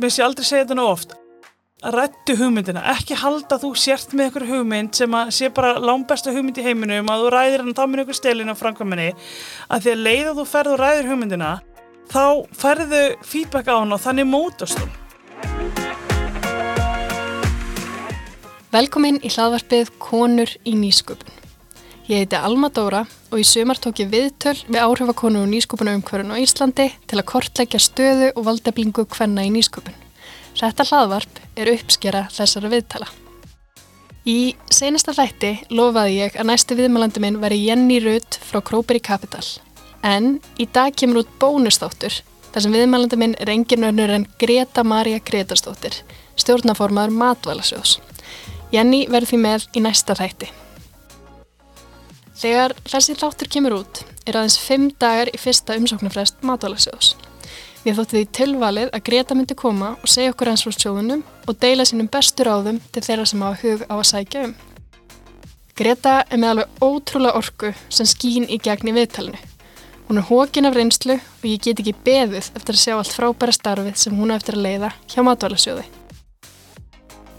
mér sé aldrei segja þetta nú oft. Rættu hugmyndina, ekki halda þú sért með einhver hugmynd sem að sé bara lámbesta hugmynd í heiminum að þú ræðir hann þá með einhver stelin á framkvæminni að því að leið að þú ferð og ræðir hugmyndina þá ferðu feedback á hann og þannig mótast þú Velkomin í hlaðvarpið Konur í nýsköpun. Ég heiti Alma Dóra og í sumar tók ég viðtöl við áhrifakonu og nýsköpuna umhverjum á Íslandi til að kortleggja stöðu og valdeflingu hvenna í nýsköpun. Þetta hlaðvarp er uppskera þessara viðtala. Í senasta hlætti lofaði ég að næstu viðmælandi minn veri Jenny Rutt frá Króperi Capital. En í dag kemur út bónustáttur þar sem viðmælandi minn er engin önnur en Greta Maria Gretarstóttir, stjórnaformaður Matvælasjóðs. Jenny verður því með í næsta þætti. Þegar þessi þáttur kemur út er aðeins fimm dagar í fyrsta umsóknarfrest Matvælasjóðs. Við þóttu því tilvalið að Greta myndi koma og segja okkur hans frá sjóðunum og deila sínum bestur áðum til þeirra sem hafa hug á að sækja um. Greta er með alveg ótrúlega orku sem skín í gegn í viðtalinu. Hún er hókin af reynslu og ég get ekki beðið eftir að sjá allt frábæra starfið sem hún hefur eftir að leiða hjá Matvælasjóði.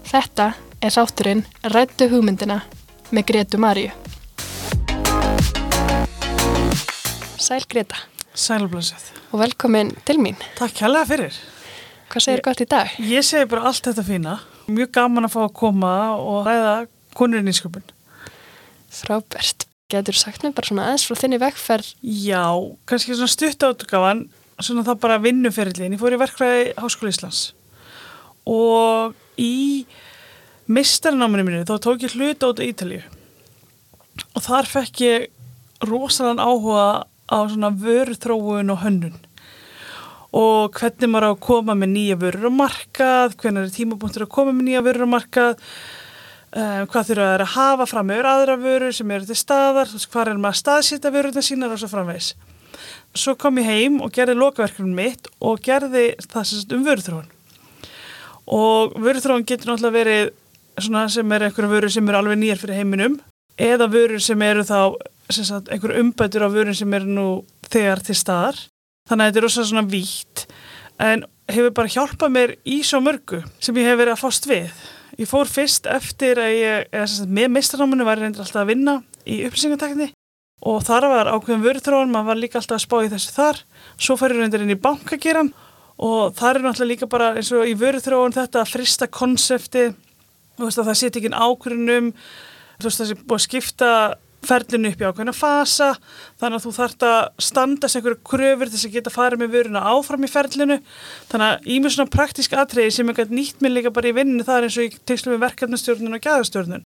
Þetta er þátturinn Rættu hugmyndina með Gretu Maríu. Sæl Greta Sælblöðsett. og velkomin til mín. Takk hérlega fyrir. Hvað segir gott í dag? Ég segi bara allt þetta fína. Mjög gaman að fá að koma og ræða konurinn í sköpun. Frábært. Getur sagt mér bara svona aðeins frá þinni vegferð? Já, kannski svona stutt átgafan, svona það bara vinnuferillin. Ég fór í verkfræði Háskóla Íslands og í mistarnáminu mínu þá tók ég hlut át á Ítalíu og þar fekk ég rosalega áhuga á svona vörþróun og hönnun. Og hvernig maður á að koma með nýja vörur á markað, hvernig er tímapunktur að koma með nýja vörur á markað um, hvað þurfa að hafa fram með aðra vörur sem eru til staðar hvað er maður að staðsýta vörurna sínar og svo framvegs svo kom ég heim og gerði lokaverkunum mitt og gerði það sem sagt um vörþróun og vörþróun getur náttúrulega verið svona sem er einhverju vörur sem eru alveg nýjar fyrir heiminum eða vörur sem eru þá sagt, einhverju umbætur á vörur sem eru nú þegar til staðar. Þannig að þetta er rosa svona vítt. En hefur bara hjálpað mér í svo mörgu sem ég hef verið að fást við. Ég fór fyrst eftir að ég eða, sagt, með mistarnáminu var ég reyndir alltaf að vinna í upplýsingatekni og þar var ákveðum vörðtróðan, maður var líka alltaf að spá í þessu þar. Svo fær ég reyndir inn í bankageran og það er náttúrulega líka bara eins og í vörðtróðan þetta að frista konsepti það setja ekki ákveðunum þú veist það sé búið að skipta ferlinu upp í ákveðina fasa þannig að þú þart að standast einhverju kröfur þess að geta farið með vöruna áfram í ferlinu. Þannig að í mjög svona praktísk atriði sem gæti nýtt mig líka bara í vinninu það er eins og ég tegslu með verkefnastjórnun og gæðastjórnun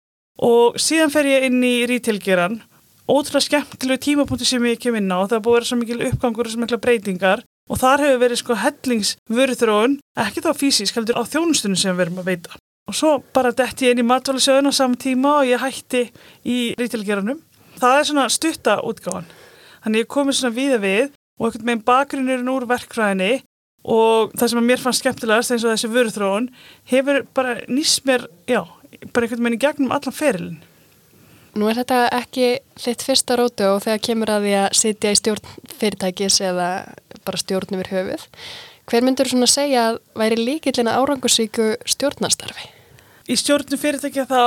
og síðan fer ég inn í rítilgeran ótrúlega skemmtilegu tímapunkti sem ég kem inn á það búið að vera svo mikil uppgangur og svo mikla breytingar. Og þar hefur verið sko hellingsvöruþróun ekki þá fysísk heldur á þjónustunum sem við verum að veita. Og svo bara detti ég inn í matvælisöðun á saman tíma og ég hætti í rítilgeranum. Það er svona stutta útgáðan. Þannig ég komið svona viða við og einhvern veginn bakgrunnirinn úr verkfræðinni og það sem að mér fannst skemmtilegast eins og þessi vöruþróun hefur bara nýst mér, já, bara einhvern veginn í gegnum allan ferilinn. Nú er þetta ekki þitt fyrsta rótu og þegar kemur að því að sitja í stjórn fyrirtækis eða bara stjórn yfir höfuð. Hver myndur svona segja að væri líkillin að árangursíku stjórnastarfi? Í stjórnum fyrirtækja þá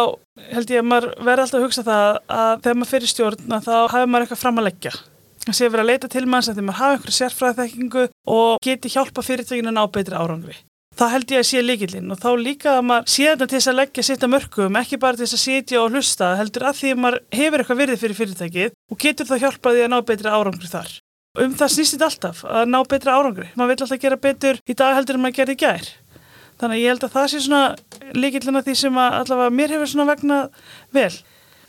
held ég að maður verði alltaf að hugsa það að þegar maður fyrir stjórn þá hafa maður eitthvað fram að leggja. Það sé að vera að leita til manns að því maður hafa einhverju sérfræðþekkingu og geti hjálpa fyrirtækinu að ná betri árangri. Það held ég að sé líkillinn og þá líka að maður sé þetta til þess að leggja sitt að mörgum, ekki bara til þess að sitja og hlusta, heldur að því að maður hefur eitthvað virði fyrir fyrirtækið og getur þá hjálpaði að ná betri árangri þar. Um það snýst þetta alltaf, að ná betri árangri. Maður vil alltaf gera betur í dag heldur en maður gerði gær. Þannig að ég held að það sé svona líkillina því sem að allavega mér hefur svona vegnað vel.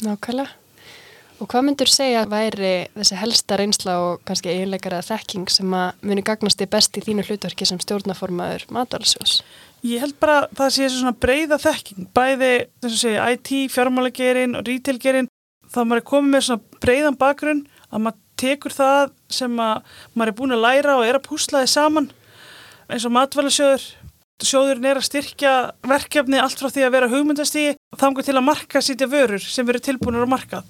Nákvæmlega. Og hvað myndur segja að væri þessi helsta reynsla og kannski eiginleikara þekking sem að muni gagnast í best í þínu hlutverki sem stjórnaformaður matvalsjós? Ég held bara að það sé svona breyða þekking, bæði segja IT, fjármálagerinn og retailgerinn, þá maður er komið með svona breyðan bakgrunn að maður tekur það sem að maður er búin að læra og er að púslaði saman eins og matvalsjóður sjóðurinn er að styrkja verkefni allt frá því að vera hugmyndastígi þangu til að marka sýtja vörur sem verður tilbúinur á markað.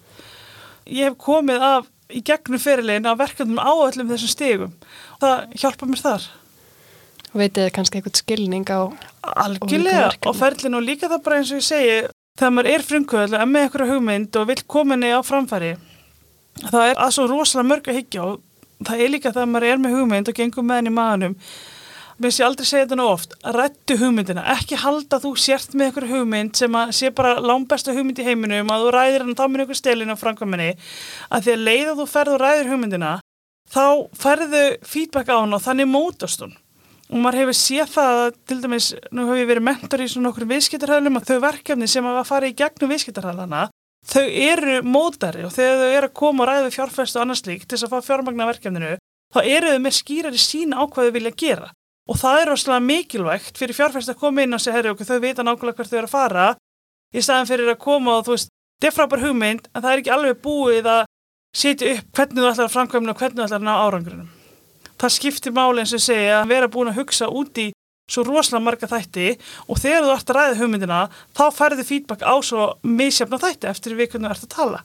Ég hef komið af í gegnum fyrirlegin af verkefnum á öllum þessum stígum og það hjálpa mér þar. Og veitir þið kannski eitthvað skilning á algjörlega og ferlinu og líka það bara eins og ég segi þegar maður er frumkvöld að með eitthvað hugmynd og vill koma henni á framfæri það er að svo rosalega mörg að higgja og það er líka þegar maður er með hugmynd og gengur með henni í maðanum mér sé aldrei segja þetta nú oft rættu hugmyndina, ekki halda þú sért með eitthvað hugmynd sem að sé bara lámbesta hugmynd í heiminum að þú ræðir hann þá með eitthvað stelinu á framkvæminni að því að leið að þú ferð og ræðir hugmyndina þá ferðu feedback á hann og þannig mótast hún. Og maður hefur séð það að til dæmis, nú hefur ég verið mentor í svona okkur viðskiptarhælum að þau verkefni sem að fara í gegnum viðskiptarhælana þau eru mótari og þegar þau eru að koma og ræða við fjárfæstu og annars líkt til þess að fá fjármagna verkefninu þá eru þau með skýrari sín á hvað þau vilja gera og það er rosalega mikilvægt fyrir fjárfæstu að koma inn og segja herri okkur þau vita nákvæmlega hvert þau eru að fara í staðan fyrir að koma og þú veist þetta er frábær hugmynd en það er ekki alveg búið að setja upp hvernig þú ætlar að framkvæmna og hvernig þú ætlar að ná árangrinum það skiptir máli eins og segja að vera búin að hugsa út í svo rosalega marga þætti og þegar þú ert að ræða hugmyndina þá færðu feedback á svo misjafna þætti eftir við hvernig þú ert að tala.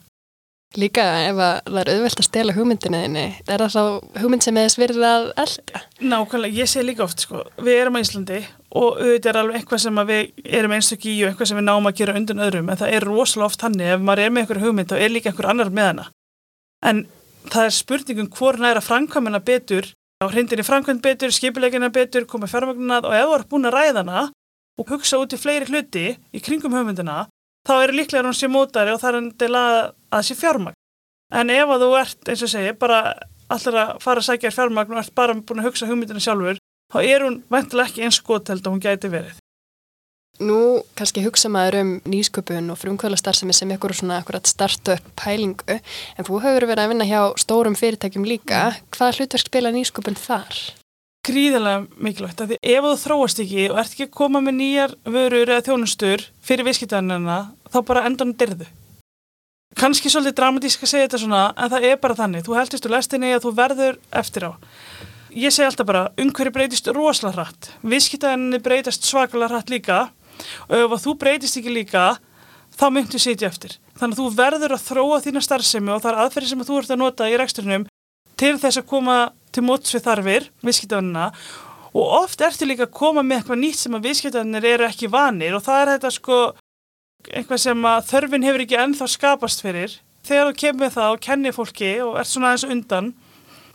Líka ef að það er auðvelt að stela hugmyndinu þinni, er það þá hugmynd sem eða svirðið að elda? Nákvæmlega, ég segi líka oft sko, við erum á Íslandi og auðvitað er alveg eitthvað sem við erum einstakki í og eitthvað sem við náum að gera undan öðrum en það er rosalega oft hannig ef maður er með einhverju hugmynd þá er líka einhver annar með hana. En það er spurningum hvor næra framkvæmina betur á hrindinni framkvæmt betur, skipilegina betur, koma fjármagnunað og ef þú ert búin að ræða hana og hugsa út í fleiri hluti í kringum hugmyndina, þá er líklega hún sé mótari og það er endilega að, sé fjármagn. En ef að þú ert, eins og segi, bara allir að fara að sækja fjármagn og ert bara búin að hugsa hugmyndina sjálfur, þá er hún veintilega ekki eins held að hún gæti verið. Nú kannski hugsa maður um nýsköpun og frumkvölastarfsemi sem ykkur svona akkurat startup pælingu en þú hefur verið að vinna hjá stórum fyrirtækjum líka. Hvaða hlutverk spila nýsköpun þar? Gríðarlega mikilvægt að því ef þú þróast ekki og ert ekki að koma með nýjar vörur eða þjónustur fyrir viðskiptarnarna þá bara endan dyrðu. Kanski svolítið dramatísk að segja þetta svona en það er bara þannig. Þú heldist úr lestinni að þú verður eftir á. Ég segi alltaf bara, umhverju breytist rosalega hratt. Viðskiptarnarni breytast svakalega hratt líka og ef þú breytist ekki líka þá myndu sitja eftir. Þannig að þú verður að þróa þína starfsemi og það er aðferði sem þú ert að nota í reksturnum til þess að koma til móts við þarfir viðskiptaðunina og oft ertu líka að koma með eitthvað nýtt sem að viðskiptaðunir eru ekki vanir og það er þetta sko eitthvað sem að þörfin hefur ekki ennþá skapast fyrir. Þegar þú kemur það og kennir fólki og ert svona aðeins undan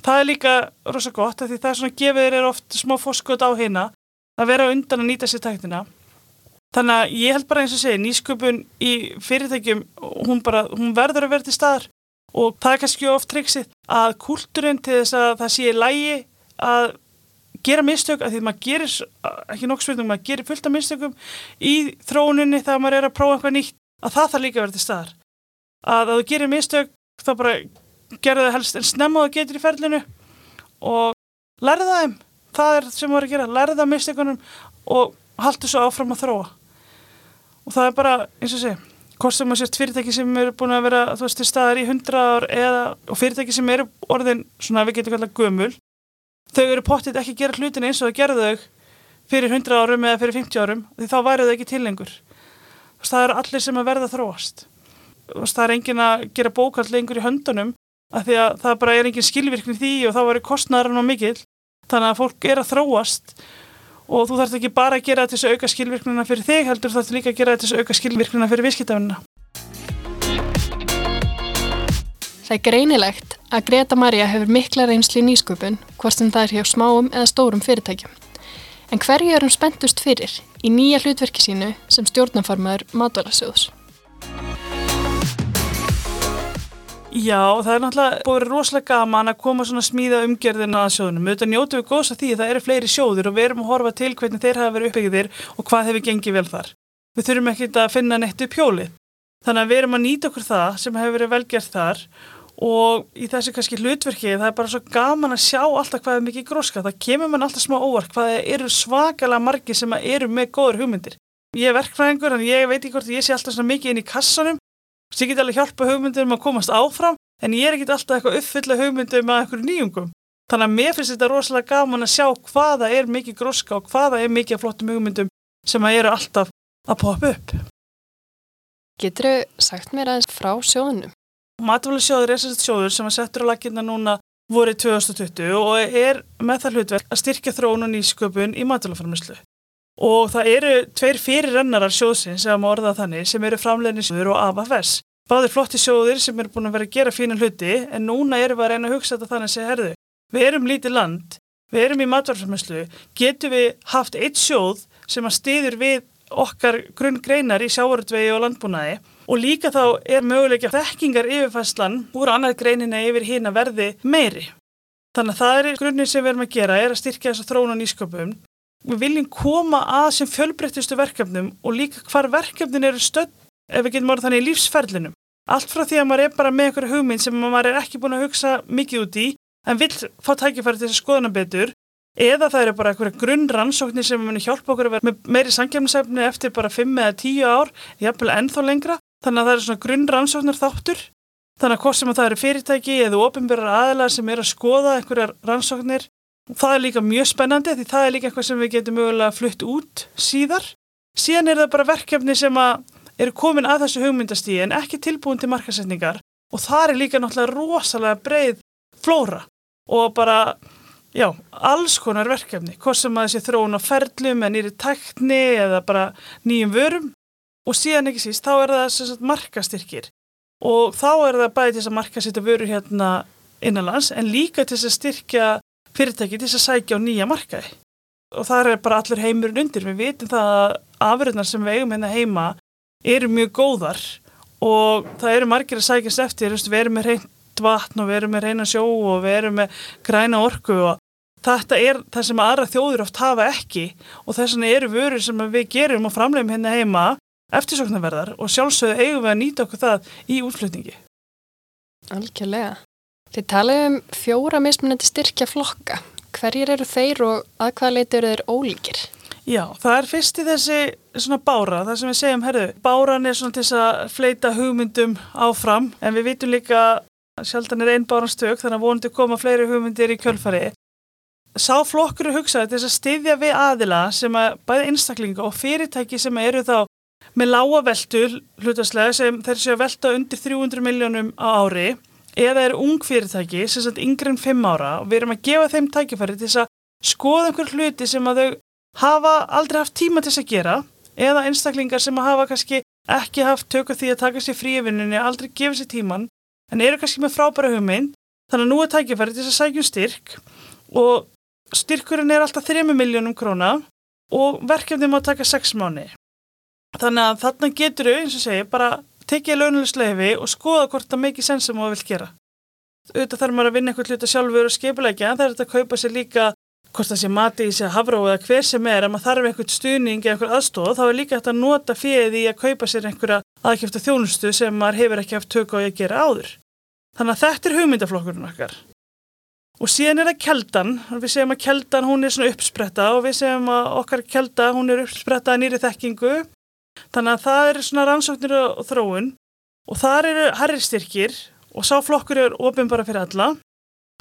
það er líka rosa gott því það er svona gefið þér oft smá fórskot á hérna að vera undan að nýta sér tæktina Þannig að ég held bara eins og segja, nýsköpun í fyrirtækjum, hún, bara, hún verður að vera til staðar og það er kannski oft triksið að kúlturinn til þess að það sé lægi að gera mistök, að því maður gerir, ekki nokk spilnum, maður gerir fullt af mistökum í þróuninni þegar maður er að prófa eitthvað nýtt, að það þarf líka að vera til staðar. Að að þú gerir mistök, þá bara gerðu það helst en snemma það getur í ferlinu og lærðu það þeim, það er sem maður er að gera, lærðu það mistökunum og haldu svo áfram að þróa og það er bara, eins og sé hvort sem að sést fyrirtæki sem eru búin að vera þú veist, til staðar í 100 ár eða, og fyrirtæki sem eru orðin, svona við getum kallað gömul, þau eru pottit ekki að gera hlutin eins og það gerðu þau fyrir 100 árum eða fyrir 50 árum því þá væru þau ekki til lengur. Það eru allir sem að verða þróast. Það er engin að gera bókall lengur í höndunum af því að það bara er engin skilvirkni því og þá væri kostnæðarinn á mikil þannig að fólk er að þróast og þú þarfst ekki bara að gera þetta til þess að auka skilvirknuna fyrir þig heldur þú þarfst líka að gera þetta til þess að auka skilvirknuna fyrir viðskiptafinna. Það er greinilegt að Greta Maria hefur mikla reynsli í nýsköpun, hvort sem það er hjá smáum eða stórum fyrirtækjum. En hverju er hún spentust fyrir í nýja hlutverki sínu sem stjórnanfarmaður Matvalasjóðs? Já, það er náttúrulega búið rosalega gaman að koma svona smíða umgerðina að sjóðunum. Við njótu við góðs að því að það eru fleiri sjóður og við erum að horfa til hvernig þeir hafa verið uppbyggðir og hvað hefur gengið vel þar. Við þurfum ekki að finna neitt upp hjólið. Þannig að við erum að nýta okkur það sem hefur verið velgjert þar og í þessu kannski hlutverki það er bara svo gaman að sjá alltaf hvað er mikið gróska. Það kemur mann alltaf smá óvark hvað eru svakalega margi sem eru með góður hugmyndir. Ég er verkfræðingur en ég veit ekki hvort ég sé alltaf svona mikið inn í kassanum Ég get alveg hjálpa hugmyndum að komast áfram en ég er ekki alltaf eitthvað uppfylla hugmyndum að eitthvað nýjungum. Þannig að mér finnst þetta rosalega gaman að sjá hvaða er mikið gróska og hvaða er mikið flottum hugmyndum sem eru alltaf að poppa upp. Getur þau sagt mér aðeins frá sjóðunum? Matvæli sjóður er að sjóður sem að settur á laginna núna voru 2020 og er með það hlutverk að styrkja þróun og nýsköpun í matalaframlöslu. Og það eru tveir fyrirrennarar sjóðsins, eða maður orðað þannig, sem eru framleginisjóður og AFS. Báðir flotti sjóðir sem eru búin að vera að gera fína hluti, en núna erum við að reyna að hugsa þetta þannig að segja, herðu, við erum lítið land, við erum í matalaframlöslu, getum við haft eitt sjóð sem að stýður við okkar grunngreinar í sjávartvegi og landbúnaði og líka þá er möguleika þekkingar yfirfæslan úr annað greinina yfir hín að verði meiri. Þannig að það er grunnir sem við erum að gera, er að styrkja þess að þróna nýsköpum. Við viljum koma að sem fjölbreyttistu verkefnum og líka hvar verkefnin eru stödd ef við getum orðið þannig í lífsferlinum. Allt frá því að maður er bara með einhverju hugmynd sem maður er ekki búin að hugsa mikið út í en vil fá tækifæri til þess að skoðuna betur eða það eru bara einhverja grunnrannsóknir sem muni hjálpa okkur að vera með meiri sangjafnisefni eftir bara 5 eða 10 ár, jafnvel ennþá lengra. Þannig að það eru svona grunnrannsóknar þáttur. Þannig að hvort sem að það eru fyrirtæki eða ofinbjörðar aðlar sem er að skoða einhverjar rannsóknir, það er líka mjög spennandi því það er líka eitthvað sem við getum mögulega flutt út síðar. Síðan er það bara verkefni sem eru komin að þessu hugmyndastíði en ekki tilbúin til markasetningar og það er líka náttúrulega rosalega breið flóra og bara Já, alls konar verkefni, hvort sem að þessi þróun á ferlum eða nýri tækni eða bara nýjum vörum og síðan ekki síst, þá er það markastyrkir. Og þá er það bæði til að marka setja vöru hérna innanlands en líka til að styrkja fyrirtæki til að sækja á nýja markaði. Og það er bara allur heimurinn undir, við vitum það að afröðnar sem við eigum hérna heima eru mjög góðar. Og það eru margir að sækjast eftir, við erum með reynd vatn og við erum með reyna sjó og við erum með græna orku og þetta er það sem aðra þjóður oft hafa ekki. Og þess vegna eru vörur sem við gerum og framlegum hérna heima eftirsóknarverðar og sjálfsögðu eigum við að nýta okkur það í útflutningi. Algjörlega. Þið talaðu um fjóra mismunandi styrkja flokka. Hverjir eru þeir og að hvaða leiti eru þeir ólíkir? Já, það er fyrst í þessi svona bára, það sem við segjum, herru, báran er svona til þess að fleita hugmyndum áfram en við vitum líka sjaldan er einn bárastök þannig að vonandi koma fleiri hugmyndir í kjölfari sá flokkur er hugsaði til þess að styðja við aðila sem að bæða einstaklinga og fyrirtæki sem eru þá með lága veldu hlutaslega sem þeir séu að velta undir 300 miljónum á ári eða eru ung fyrirtæki sem er yngre en 5 ára og við erum að gefa þeim tækifæri til þess að skoða einhver hluti sem að þau hafa aldrei haft tíma til þess að gera eða einstaklingar sem að hafa kannski ekki haft tökku því að taka sér frívinninni aldrei gefa sér tíman en eru kannski með frábæra hugmynd. Þannig að nú er tækifæri til þess að sækjum styrk og styrkurinn er alltaf 3 miljónum króna og verkefni má taka 6 mánu þannig að þarna getur þau eins og segja bara tekið launulegsleifi og skoða hvort það meikið sens sem þú vilt gera auðvitað þarf maður að vinna eitthvað hluta sjálfur og skipulegja en það er þetta að kaupa sér líka hvort það sé mati í sig hafró eða hver sem er að maður þarf eitthvað stuðning eða eitthvað aðstóð þá er líka þetta að nota fyrir því að kaupa sér einhverja aðkjöfta þjónustu sem maður hefur ekki haft tök á að gera áður Þannig að þetta er hugmyndaflokkurinn okkar. Og síðan er það keldan, við segjum að keldan hún er svona uppspretta og við segjum að okkar kelda hún er uppspretta nýri þekkingu. Þannig að það er svona rannsóknir og þróun og þar eru herristyrkir og sá flokkur er ofin bara fyrir alla,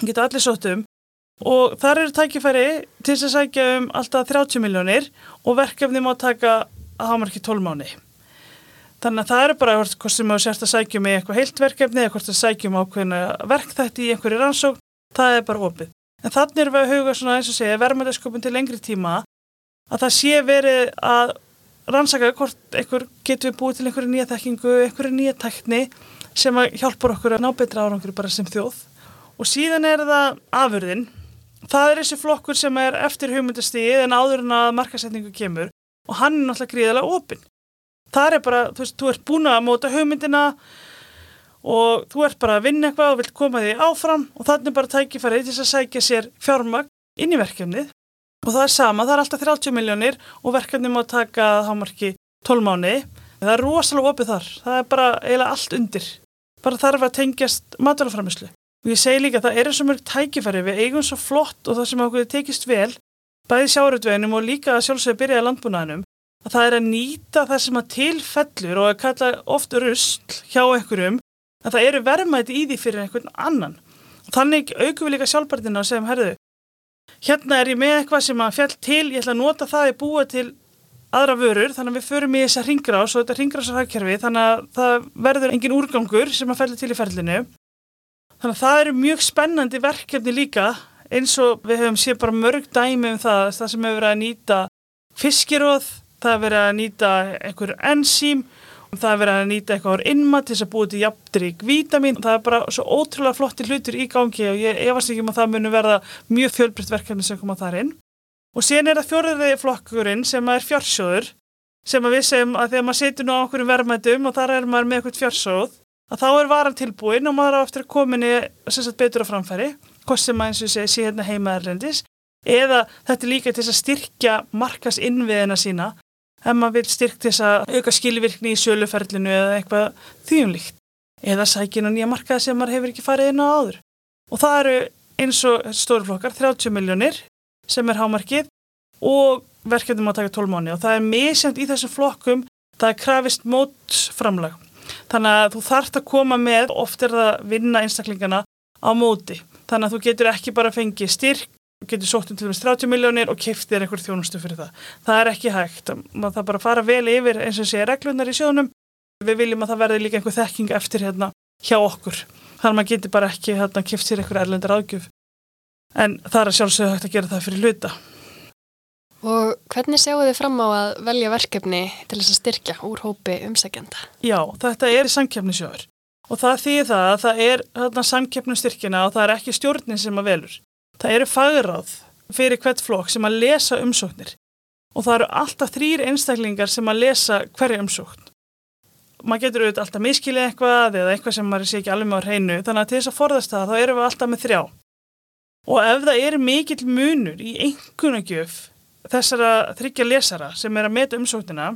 geta allir sótum og þar eru tækifæri til þess að sækja um alltaf 30 miljónir og verkefni má taka að hafa margir 12 mánu. Þannig að það eru bara hvort sem þú sérst að sækjum í eitthvað heiltverkefni eða hvort það sækjum ákveðina verkþætti í einhverju rannsókn, það er bara opið. En þannig erum við að huga svona eins og segja verðmættasköpun til lengri tíma að það sé verið að rannsaka hvort einhver getur við búið til einhverju nýja þekkingu, einhverju nýja tekni sem hjálpar okkur að ná betra árangur bara sem þjóð. Og síðan er það afurðin. Það er þessi flokkur sem er eftir hugmyndastíð en áður en að markasetningu kemur og hann er náttúrulega gríðilega opinn það er bara, þú veist, þú ert búin að móta hugmyndina og þú ert bara að vinna eitthvað og vilt koma því áfram og þannig bara tækifærið til þess að sækja sér fjármagn inn í verkefnið og það er sama, það er alltaf 30 miljónir og verkefnið má taka hámarki 12 mánu, það er rosalega opið þar, það er bara eiginlega allt undir. Bara þarf að tengjast maturaframislu og ég segi líka að það er svo mörg tækifæri, við eigum svo flott og það sem okkur tekist vel bæði sjáurutveginum og líka að sjálfsögja byrjaði landbúnaðinum að það er að nýta það sem að tilfellur og að kalla oft rusl hjá einhverjum að það eru verðmæti í því fyrir einhvern annan. Og þannig aukum við líka sjálfbærtina og segjum, herðu, hérna er ég með eitthvað sem að fjall til, ég ætla að nota það í búa til aðra vörur, þannig að við förum í þessa ringrás og þetta ringrásarhagkerfi, þannig að það verður engin úrgangur sem að fellir til í ferlinu. Þannig að það eru mjög spennandi verkefni líka eins og við hefum séð bara mörg dæmi um það, það sem hefur verið að nýta fiskiróð, það hefur verið að nýta einhver enzím, það hefur verið að nýta eitthvað á innmat til þess að búið til jafndrygg vítamin. Það er bara svo ótrúlega flotti hlutur í gangi og ég efast ekki um að það muni verða mjög fjölbrytt verkefni sem koma þar inn. Og síðan er það fjóriði flokkurinn sem er fjársjóður sem við segjum að þegar maður setur nú á okkur verðmættum og þar er maður með eitthvað fjársjóð að þá er varan tilbúin og maður á eftir að kominni betur á framfæri, hvort sem maður eins og sé hérna heima erlendis eða þetta er líka til að styrkja markas innviðina sína ef maður vil styrk til að auka skilvirkni í söluferlinu eða eitthvað þýjumlíkt eða sækina nýja markaði sem maður hefur ekki farið inn á áður. Og það eru eins og stórflokkar 30 miljónir sem er hámarkið og verkefni má taka 12 mánu og það er misjönd í þessum flokkum það er krafist mótsframlag. Þannig að þú þarfst að koma með oft er það að vinna einstaklingana á móti. Þannig að þú getur ekki bara fengið styrk getur sótt um til dæmis 30 miljónir og kiftir einhver þjónustu fyrir það það er ekki hægt, það bara fara vel yfir eins og sé reglunar í sjónum við viljum að það verði líka einhver þekking eftir hérna hjá okkur þannig að maður getur bara ekki hérna kiftir einhver erlendar ágjöf en það er sjálfsögðu hægt að gera það fyrir hluta. Og hvernig sjáu þið fram á að velja verkefni til þess að styrkja úr hópi umsækjanda? Já, þetta er samkeppnisjóður og það þýðir það að það er samkeppnustyrkina og það er ekki stjórnin sem að velur. Það eru fagráð fyrir hvert flokk sem að lesa umsóknir. Og það eru alltaf þrýr einstaklingar sem að lesa hverja umsókn. Maður getur auðvitað alltaf miskilið eitthvað eða eitthvað sem maður sé ekki alveg með á hreinu. Þannig að til þess að forðast það þá erum við alltaf með þrjá. Og ef það er mikill munur í einhvernagjöf þessara þryggja lesara sem er að meta umsóknina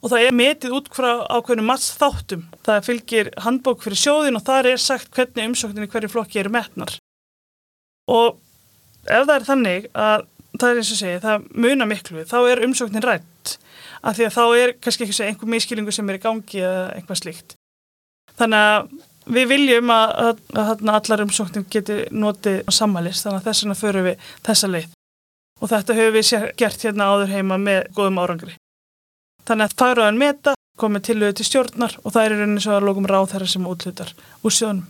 og það er metið út frá ákveðinu matts þáttum það fylgir handbók fyrir sjóðin og þar er sagt hvernig umsókninni hverju flokki eru metnar og ef það er þannig að það er eins og segi, það muna miklu þá er umsóknin rætt af því að þá er kannski ekki einhver miskilingu sem er í gangi eða eitthvað slíkt þannig að Við viljum að, að, að allar umsóknum geti notið á samalist þannig að þess vegna förum við þessa leið og þetta höfum við gert hérna áður heima með góðum árangri. Þannig að fagráðan meta komið til auðvitað til stjórnar og það er rauninni svo að lókum ráð þeirra sem útlutar úr sjónum.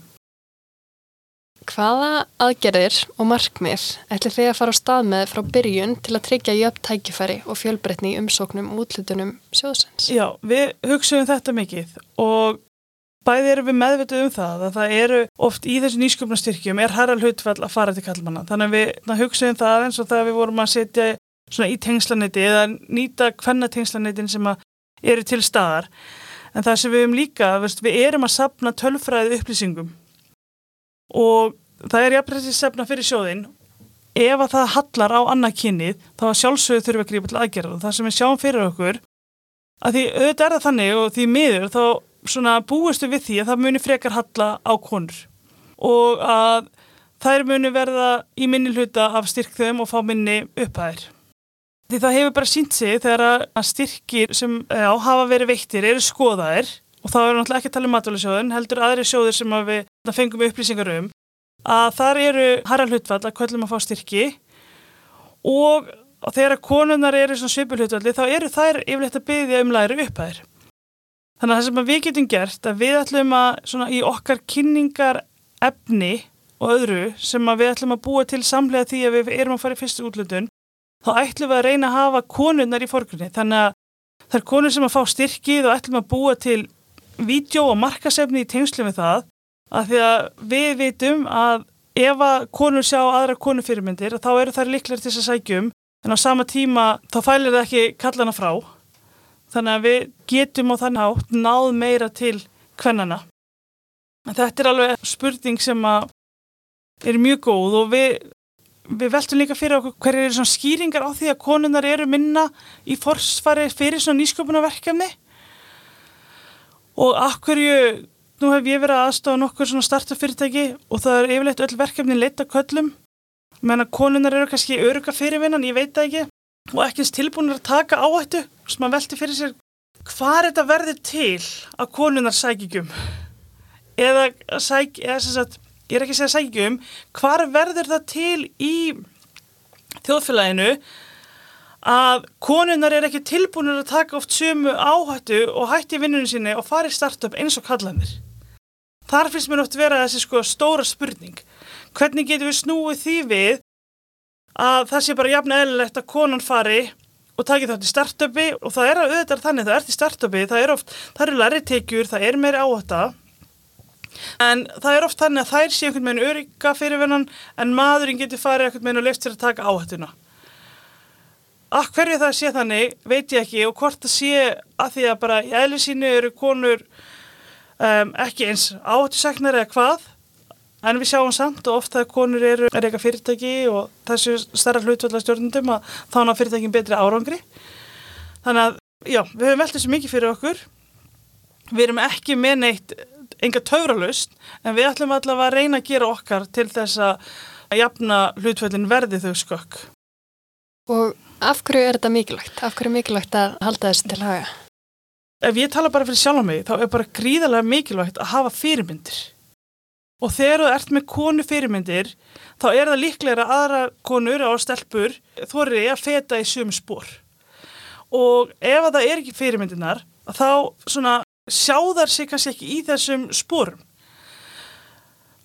Hvaða aðgerðir og markmið ætlir þið að fara á stað með frá byrjun til að tryggja jöfn tækifæri og fjölbreytni í umsóknum útlutunum sjóðsens? Já, við hugsaum þetta mikið og Bæði erum við meðvituð um það að það eru oft í þessu nýsköpnastyrkjum er herra hlutfall að fara til kallmanna. Þannig að við hugsaðum það eins og þegar við vorum að setja í tengslanetti eða nýta hvenna tengslanetin sem eru til staðar. En það sem við erum líka, við erum að sapna tölfræði upplýsingum og það er jafnveg sefna fyrir sjóðin. Ef að það hallar á annað kynnið þá sjálfsögur þurfum við að grípa til aðgerða og það sem við sjáum fyrir okkur að því auðvitað er það þannig og því miður þá svona búistu við því að það muni frekar halla á konur og að þær muni verða í minni hluta af styrkþöðum og fá minni upphæðir. Því það hefur bara sínt sig þegar að styrkir sem já, hafa verið veittir eru skoðaðir og þá er náttúrulega ekki að tala um matvælisjóðun, heldur aðri sjóður sem að við fengum upplýsingar um að þar eru harra hlutfall að kvöllum að fá styrki og þegar konunar eru svona svipulhutvalli þá eru þær yfirleitt að byggja um læri upphæðir. Þannig að það sem við getum gert að við ætlum að svona í okkar kynningar efni og öðru sem við ætlum að búa til samlega því að við erum að fara í fyrstu útlutun þá ætlum við að reyna að hafa konunnar í forgrunni. Þannig að er konur sem að fá styrkið og ætlum að búa til vídeo og markasefni í tengslu með það að því að við vitum að ef að konur sjá aðra konufyrirmyndir þá eru þær liklar til þess að sækjum en á sama tíma þá fælir það ekki kallana frá Þannig að við getum á þann hátt náð meira til kvennana. Þetta er alveg spurning sem er mjög góð og við, við veltum líka fyrir okkur hverju eru skýringar á því að konunar eru minna í forsfari fyrir nýsköpunarverkefni og akkurju, nú hef ég verið aðstofa nokkur svona startafyrirtæki og það er yfirleitt öll verkefni leita köllum. Menn að konunar eru kannski öruga fyrirvinnan, ég veit það ekki og ekki tilbúinir að taka áhættu. Sem að velti fyrir sér hvað þetta verður til að konunar sækjum eða, sæk, eða sagt, ég er ekki að segja sækjum hvað verður það til í þjóðfélaginu að konunar er ekki tilbúinir að taka oft sömu áhættu og hætti vinnunum sinni og fari startup eins og kallanir þar finnst mér oft vera þessi sko stóra spurning. Hvernig getum við snúið því við að það sé bara jafn eðlilegt að konan fari og taki þátt í startupi? Og það er að auðvitað þannig það ert í startupi, það er oft það eru læri tekjur, það er meiri áhætta. En það er oft þannig að þær sé einhvern veginn örygga fyrirvennan en maðurinn getur farið einhvern veginn og lefst sér að taka áhættuna að hverju það sé þannig veit ég ekki og hvort það sé að því að bara í eðlisínu eru konur um, ekki eins áhættusegnar eða hvað en við sjáum samt og ofta að konur eru er eitthvað fyrirtæki og þessu starra hlutvölda stjórnundum að þá ná fyrirtækin betri árangri. Þannig að já, við höfum veltið svo mikið fyrir okkur. Við erum ekki með neitt enga tauralust en við ætlum allavega að reyna að gera okkar til þess að jafna hlutvöldin verði þau skökk. Og af hverju er þetta mikilvægt? Af hverju er mikilvægt að halda þessu til haga? Ef ég tala bara fyrir sjálf á mig þá er bara gríðarlega mikilvægt að hafa fyrirmyndir og þegar þú ert með konu fyrirmyndir þá er það líklega að aðra konur á stelpur þorri að feta í sömu spór og ef það er ekki fyrirmyndinar þá svona sjáðar sig kannski ekki í þessum spórum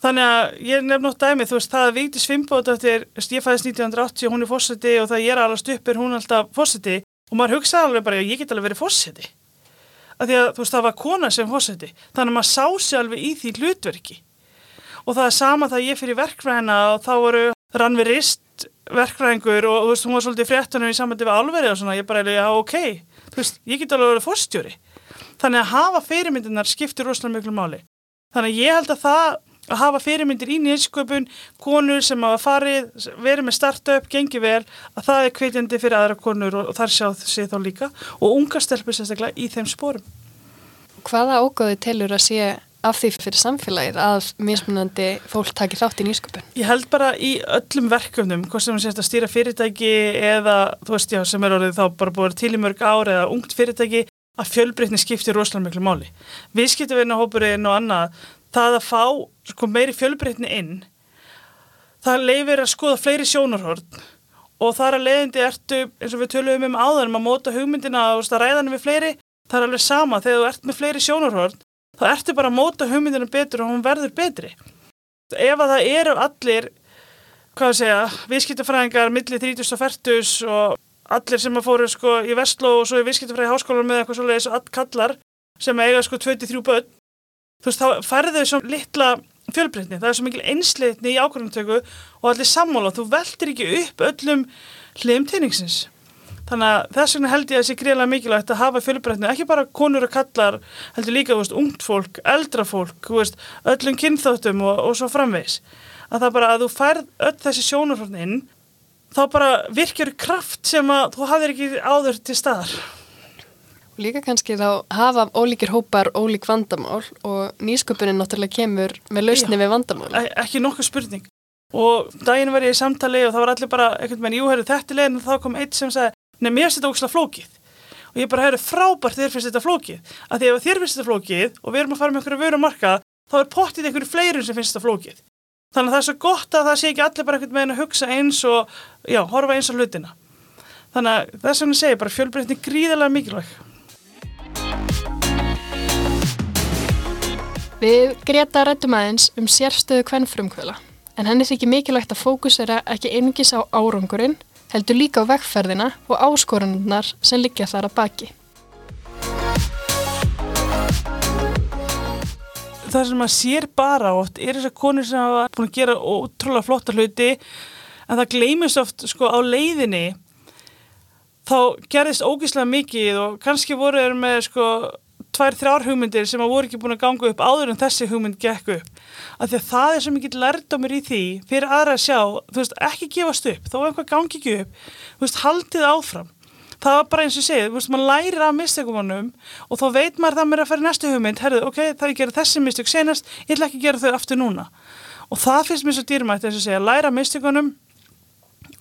Þannig að ég nefn átt dæmi, þú veist, það að Fimbót eftir, ég fæðist 1980 og hún er fósiti og það ég er alveg stuppir, hún er alltaf fósiti og maður hugsaði alveg bara, ég get alveg verið fósiti. Af því að, þú veist, það var kona sem fósiti. Þannig að maður sá sig alveg í því hlutverki. Og það er sama það ég fyrir verkfræðina og þá voru rannverist verkfræðingur og, þú veist, hún var svolítið fréttunum í samvætti við alveri og svona, ég bara, já, ok, þú veist, ég get alveg verið fórstjóri. Þannig að hafa fyrirmyndinar skiptir rosalega miklu máli. Þannig að ég held að það að hafa fyrirmyndir í nýjensköpun, konur sem hafa farið, verið með startup, gengið vel, að það er kveitjandi fyrir aðra konur og, og þar sjá þessi þá líka og unga stelpur sérstaklega í þeim spórum. Hvaða ágóði telur að sé af því fyrir samfélagið að mismunandi fólk takir þátt í nýsköpun? Ég held bara í öllum verkefnum, hvort sem sést að stýra fyrirtæki eða, þú veist já, sem er orðið þá bara búið til í mörg ár eða ungt fyrirtæki, að fjölbreytni skiptir rosalega miklu máli. Viðskiptaverna hópurinn og annað, það að fá sko, meiri fjölbreytni inn það leifir að skoða fleiri sjónarhörn og þar að leiðindi ertu eins og við töluðum um áður um að móta hugmyndina og ræðanum við fleiri það er alveg sama. Þegar þú ert með fleiri sjónarhörn þá ertu bara að móta hugmyndina betur og hún verður betri. Ef að það eru allir hvað að segja, viðskiptafræðingar millir 30 og 40 og allir sem að fóru sko í Vestló og svo í viðskiptafræði háskólar með eitthvað svolítið all kallar sem eiga sko 23 börn þú veist, þá færðu þau svo litla fjölbreytni, það er svo mikil einsleitni í ákvörðantöku og allir sammála þú veldir ekki upp öllum hliðum teiningsins. Þannig að þess vegna held ég að það sé greiðlega mikilvægt að hafa fjölbreytni, ekki bara konur og kallar heldur líka, veist, ungt fólk, eldra fólk veist, öllum kynþáttum og, og svo framvegs. Að það bara að þú færð öll þessi sjónurflotni inn þá bara virkjur kraft sem að þú hafðir ekki áður til staðar. Líka kannski þá hafa ólíkir hópar ólík vandamál og nýsköpunin náttúrulega kemur með lausni Já, við vandamál. Ekki nokkuð spurning. Og daginn var ég í samtali og það var allir bara, ekkert með nýjúherðu þetta leginn og þá kom eitt sem sagði, nefnum ég finnst þetta ógislega flókið. Og ég bara, eru frábært þér finnst þetta flókið. Af því ef þér finnst þetta flókið og við erum að fara með einhverju vöru marka, þá er pottið einhverju fleirum sem finnst þetta flókið. Þannig að það er svo gott að það sé ekki allir bara einhvern veginn að hugsa eins og, já, horfa eins á hlutina. Þannig að þess vegna segir bara fjölbreytni gríðilega mikilvæg. Við Greta rættum aðeins um sérstöðu kvennfrumkvöla en henni þykir mikilvægt að fókusera ekki einungis á árangurinn, heldur líka á vekkferðina og áskorunnar sem liggja þar að baki. Það sem maður sér bara oft er þess að konur sem hafa búin að gera ótrúlega flotta hluti en það gleymist oft sko á leiðinni þá gerðist ógíslega mikið og kannski voru þeir með sko tvær, þrjár hugmyndir sem að voru ekki búin að ganga upp áður en þessi hugmynd gekk upp. Af því að það er svo mikið lærdomur í því fyrir aðra að sjá, þú veist, ekki gefast upp, þó einhvað gangi ekki upp, þú veist, haldið áfram. Það var bara eins og segið, þú veist, maður lærir af mistekumannum og þá veit maður það mér að fara næstu hugmynd, herðu, ok, það er að gera þessi mistök senast, ég ætla ekki að gera þau aftur núna. Og það finnst mér svo dýrmætt, eins og segja, læra mistekunum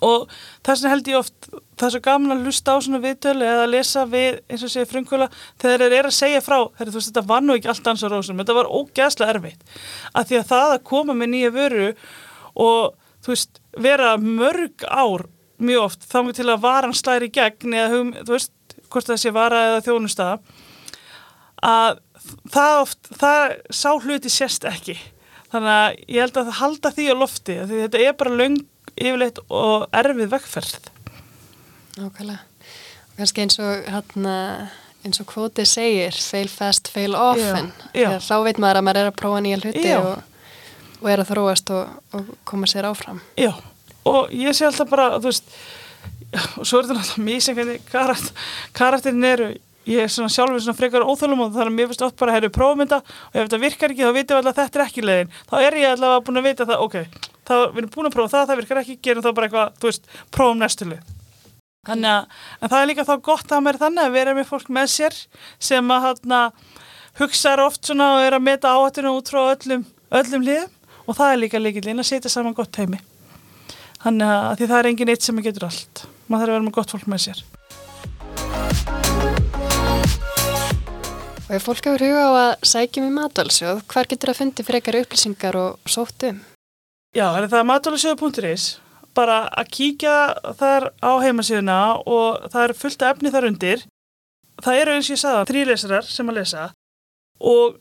og þess vegna held ég oft það er svo gaman að hlusta á svona viðtölu eða að lesa við eins og segja frumkvöla þegar þeir eru að segja frá, þeir, veist, þetta var nú ekki allt á rósum, þetta var ógæðslega erfitt að því að það að koma með nýja vöru og þú veist vera mörg ár mjög oft þá til að varan slæri gegn eða hum, þú veist hvort það sé vara eða þjónusta að það oft, það sá hluti sérst ekki. Þannig að ég held að það halda því á lofti, því þetta er bara löng, yfirleitt og erfið vegferð. Nákvæmlega. Og kannski eins og hérna, eins og kvotið segir, fail fast, fail often. Já, já. Þá veit maður að maður er að prófa nýja hluti og, og er að þróast og, og koma sér áfram. Já, og ég sé alltaf bara, þú veist, og svo er þetta sem hvernig karakter, karakterin eru, ég er svona sjálfur svona frekar óþölum og þannig að mér finnst oft bara að herru prófum þetta og ef þetta virkar ekki þá vitum við alltaf að þetta er ekki leiðin, þá er ég allavega búin að vita það, ok, þá við erum búin að prófa það, það virkar ekki, gerum þá bara eitthvað, þú veist, prófum næstu leið. Þannig að, en það er líka þá gott að mér þannig að vera með fólk með sér sem að hana, hugsaður oft svona og er að meta áhættuna út frá öllum, öllum liðum og það er líka líkilinn að setja saman gott heimi. Þannig að því það er engin eitt sem getur allt. Maður þarf að vera með gott fólk með sér. Og ef fólk hefur huga á að sækjum í matvalsjóð, hvar getur að fundi frekar upplýsingar og sótt um? Já, það er það matualisjöðu.is bara að kíkja þar á heimasíðuna og það er fullt af efni þar undir. Það eru eins og ég sagði þrýlesarar sem að lesa og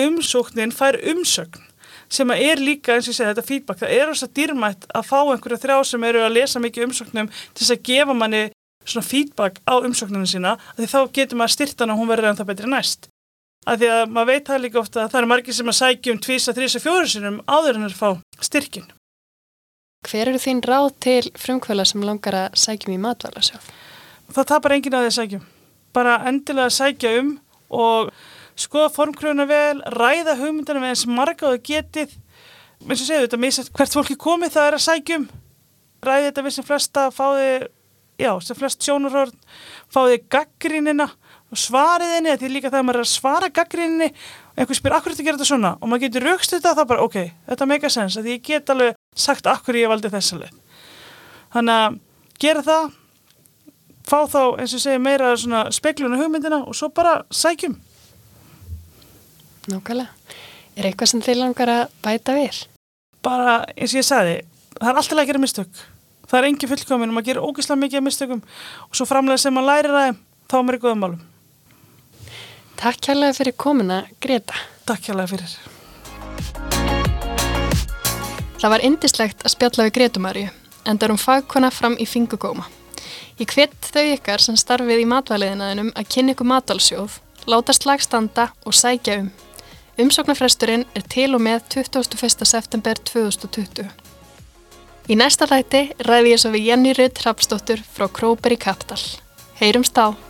umsóknin fær umsögn sem að er líka eins og ég segi þetta feedback. Það er þess að dýrmætt að fá einhverja þrjá sem eru að lesa mikið umsóknum til þess að gefa manni svona feedback á umsóknunum sína því þá getur maður styrtan og hún verður ennþá betri næst. Af því að maður veit það líka ofta að það eru margir sem að sækja um tvísa, þrísa, fjóru sinum áður en að fá styrkin. Hver eru þín ráð til frumkvöla sem langar að sækjum í matvalasjóð? Það tapar enginn að því að sækja um. Bara endilega að sækja um og skoða formkröfuna vel, ræða hugmyndana með eins marga og getið. eins og segju þetta, misast hvert fólki komið það er að sækja um. Ræði þetta við sem flesta, fáði, já, sem flest sjónurhörn, fáði gaggrínina og svarið henni, því líka þegar maður er að svara gaggríninni og einhver spyr, akkur þetta gera þetta svona og maður getur raukst þetta, þá bara, ok, þetta make a sense, því ég get alveg sagt akkur ég valdi þessa leið. Þannig að gera það, fá þá, eins og segja, meira svona spekluna hugmyndina og svo bara sækjum. Nákvæmlega. Er eitthvað sem þið langar að bæta við? Bara, eins og ég sagði, það er alltaf að gera mistök. Það er engin fullkomin og maður gerir ógeðslega mikið mistökum og svo framlega sem maður lærir það, þá er maður í góðum málum. Takk kærlega fyrir komuna, Greta. Takk kjærlega fyrir. Það var indislegt að spjalla við Gretumarju, enda er hún fagkona fram í fingugóma. Ég hvet þau ykkar sem starfið í matvæliðinaðinum að kynna ykkur matalsjóð, láta slagstanda og sækja um. Umsóknarfresturinn er til og með 21. september 2020. Í næsta ræti ræði ég svo við Jenny Rudd Hrapsdóttur frá Króber í Kaptal. Heyrumst á!